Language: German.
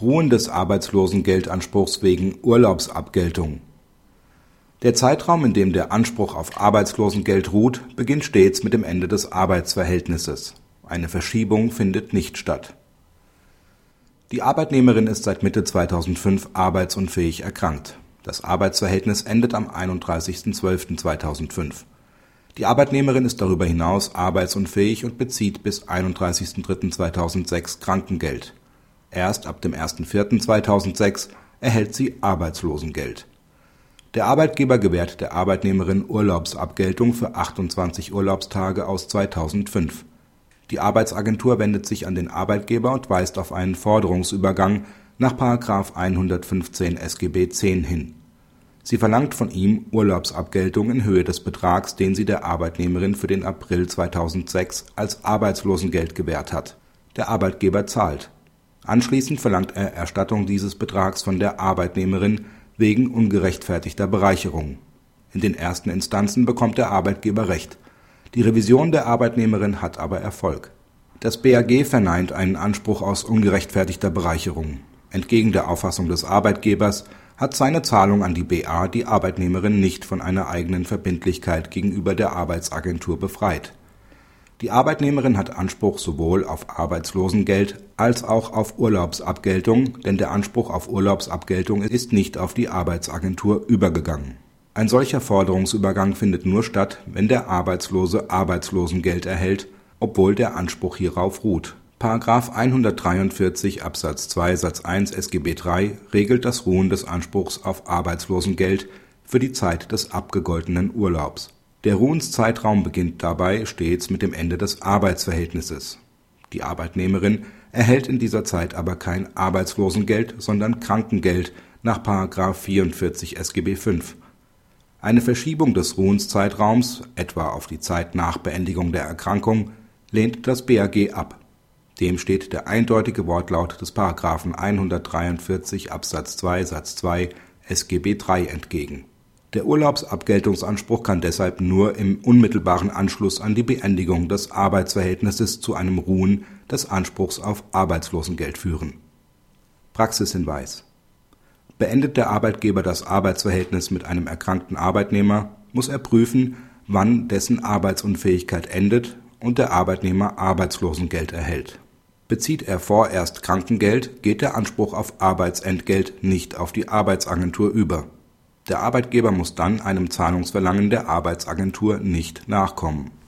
Ruhen des Arbeitslosengeldanspruchs wegen Urlaubsabgeltung Der Zeitraum, in dem der Anspruch auf Arbeitslosengeld ruht, beginnt stets mit dem Ende des Arbeitsverhältnisses. Eine Verschiebung findet nicht statt. Die Arbeitnehmerin ist seit Mitte 2005 arbeitsunfähig erkrankt. Das Arbeitsverhältnis endet am 31.12.2005. Die Arbeitnehmerin ist darüber hinaus arbeitsunfähig und bezieht bis 31.03.2006 Krankengeld Erst ab dem 01.04.2006 erhält sie Arbeitslosengeld. Der Arbeitgeber gewährt der Arbeitnehmerin Urlaubsabgeltung für 28 Urlaubstage aus 2005. Die Arbeitsagentur wendet sich an den Arbeitgeber und weist auf einen Forderungsübergang nach § 115 SGB 10 hin. Sie verlangt von ihm Urlaubsabgeltung in Höhe des Betrags, den sie der Arbeitnehmerin für den April 2006 als Arbeitslosengeld gewährt hat. Der Arbeitgeber zahlt Anschließend verlangt er Erstattung dieses Betrags von der Arbeitnehmerin wegen ungerechtfertigter Bereicherung. In den ersten Instanzen bekommt der Arbeitgeber Recht, die Revision der Arbeitnehmerin hat aber Erfolg. Das BAG verneint einen Anspruch aus ungerechtfertigter Bereicherung. Entgegen der Auffassung des Arbeitgebers hat seine Zahlung an die BA die Arbeitnehmerin nicht von einer eigenen Verbindlichkeit gegenüber der Arbeitsagentur befreit die Arbeitnehmerin hat Anspruch sowohl auf Arbeitslosengeld als auch auf Urlaubsabgeltung, denn der Anspruch auf Urlaubsabgeltung ist nicht auf die Arbeitsagentur übergegangen. Ein solcher Forderungsübergang findet nur statt, wenn der Arbeitslose Arbeitslosengeld erhält, obwohl der Anspruch hierauf ruht. § 143 Absatz 2 Satz 1 SGB III regelt das Ruhen des Anspruchs auf Arbeitslosengeld für die Zeit des abgegoltenen Urlaubs der Ruhenszeitraum beginnt dabei stets mit dem Ende des Arbeitsverhältnisses. Die Arbeitnehmerin erhält in dieser Zeit aber kein Arbeitslosengeld, sondern Krankengeld nach § 44 SGB V. Eine Verschiebung des Ruhenszeitraums, etwa auf die Zeit nach Beendigung der Erkrankung, lehnt das BAG ab. Dem steht der eindeutige Wortlaut des § 143 Absatz 2 Satz 2 SGB III entgegen der Urlaubsabgeltungsanspruch kann deshalb nur im unmittelbaren Anschluss an die Beendigung des Arbeitsverhältnisses zu einem Ruhen des Anspruchs auf Arbeitslosengeld führen. Praxishinweis Beendet der Arbeitgeber das Arbeitsverhältnis mit einem erkrankten Arbeitnehmer, muss er prüfen, wann dessen Arbeitsunfähigkeit endet und der Arbeitnehmer Arbeitslosengeld erhält. Bezieht er vorerst Krankengeld, geht der Anspruch auf Arbeitsentgelt nicht auf die Arbeitsagentur über der Arbeitgeber muss dann einem Zahlungsverlangen der Arbeitsagentur nicht nachkommen